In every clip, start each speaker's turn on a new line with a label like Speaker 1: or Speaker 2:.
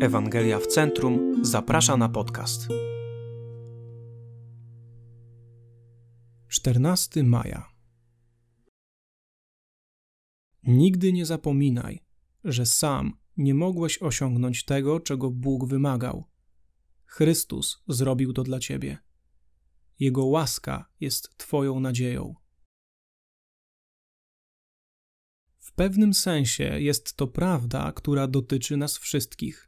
Speaker 1: Ewangelia w Centrum zaprasza na podcast. 14 maja. Nigdy nie zapominaj, że sam nie mogłeś osiągnąć tego, czego Bóg wymagał. Chrystus zrobił to dla ciebie. Jego łaska jest Twoją nadzieją. W pewnym sensie jest to prawda, która dotyczy nas wszystkich.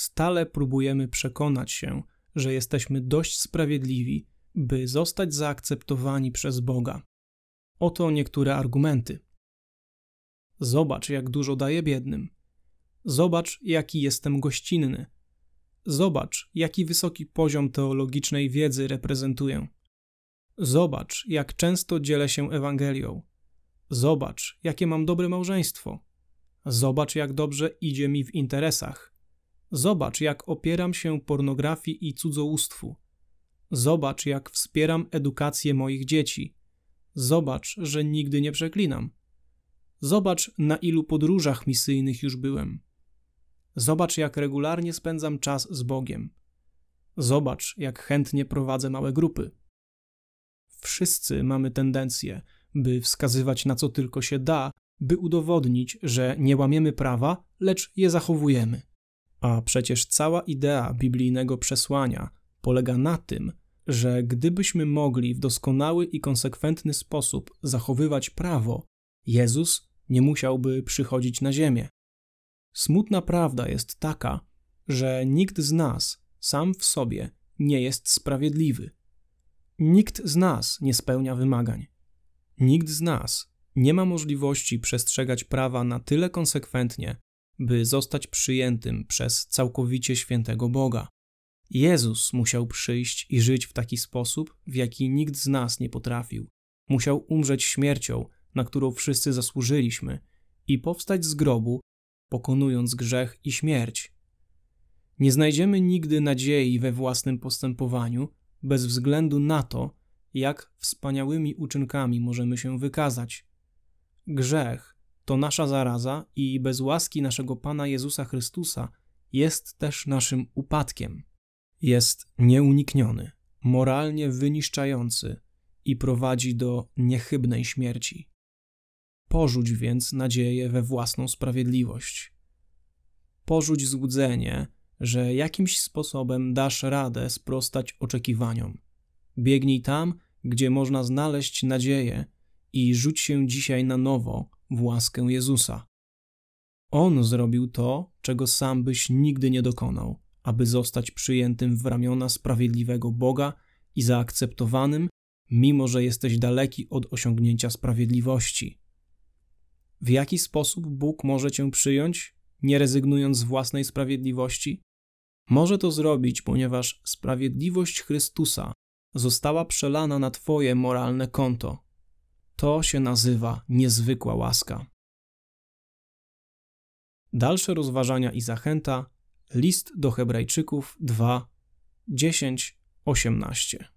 Speaker 1: Stale próbujemy przekonać się, że jesteśmy dość sprawiedliwi, by zostać zaakceptowani przez Boga. Oto niektóre argumenty. Zobacz, jak dużo daję biednym. Zobacz, jaki jestem gościnny. Zobacz, jaki wysoki poziom teologicznej wiedzy reprezentuję. Zobacz, jak często dzielę się Ewangelią. Zobacz, jakie mam dobre małżeństwo. Zobacz, jak dobrze idzie mi w interesach. Zobacz, jak opieram się pornografii i cudzołóstwu. Zobacz, jak wspieram edukację moich dzieci. Zobacz, że nigdy nie przeklinam. Zobacz, na ilu podróżach misyjnych już byłem. Zobacz, jak regularnie spędzam czas z Bogiem. Zobacz, jak chętnie prowadzę małe grupy. Wszyscy mamy tendencję, by wskazywać na co tylko się da, by udowodnić, że nie łamiemy prawa, lecz je zachowujemy. A przecież cała idea biblijnego przesłania polega na tym, że gdybyśmy mogli w doskonały i konsekwentny sposób zachowywać prawo, Jezus nie musiałby przychodzić na ziemię. Smutna prawda jest taka, że nikt z nas sam w sobie nie jest sprawiedliwy. Nikt z nas nie spełnia wymagań. Nikt z nas nie ma możliwości przestrzegać prawa na tyle konsekwentnie, by zostać przyjętym przez całkowicie świętego Boga. Jezus musiał przyjść i żyć w taki sposób, w jaki nikt z nas nie potrafił. Musiał umrzeć śmiercią, na którą wszyscy zasłużyliśmy, i powstać z grobu, pokonując grzech i śmierć. Nie znajdziemy nigdy nadziei we własnym postępowaniu, bez względu na to, jak wspaniałymi uczynkami możemy się wykazać. Grzech to nasza zaraza i bez łaski naszego Pana Jezusa Chrystusa jest też naszym upadkiem. Jest nieunikniony, moralnie wyniszczający i prowadzi do niechybnej śmierci. Porzuć więc nadzieję we własną sprawiedliwość. Porzuć złudzenie, że jakimś sposobem dasz radę sprostać oczekiwaniom. Biegnij tam, gdzie można znaleźć nadzieję i rzuć się dzisiaj na nowo w łaskę Jezusa. On zrobił to, czego sam byś nigdy nie dokonał, aby zostać przyjętym w ramiona sprawiedliwego Boga i zaakceptowanym, mimo że jesteś daleki od osiągnięcia sprawiedliwości. W jaki sposób Bóg może cię przyjąć, nie rezygnując z własnej sprawiedliwości? Może to zrobić, ponieważ sprawiedliwość Chrystusa została przelana na Twoje moralne konto. To się nazywa niezwykła łaska. Dalsze rozważania i zachęta. List do Hebrajczyków 2, 10, 18.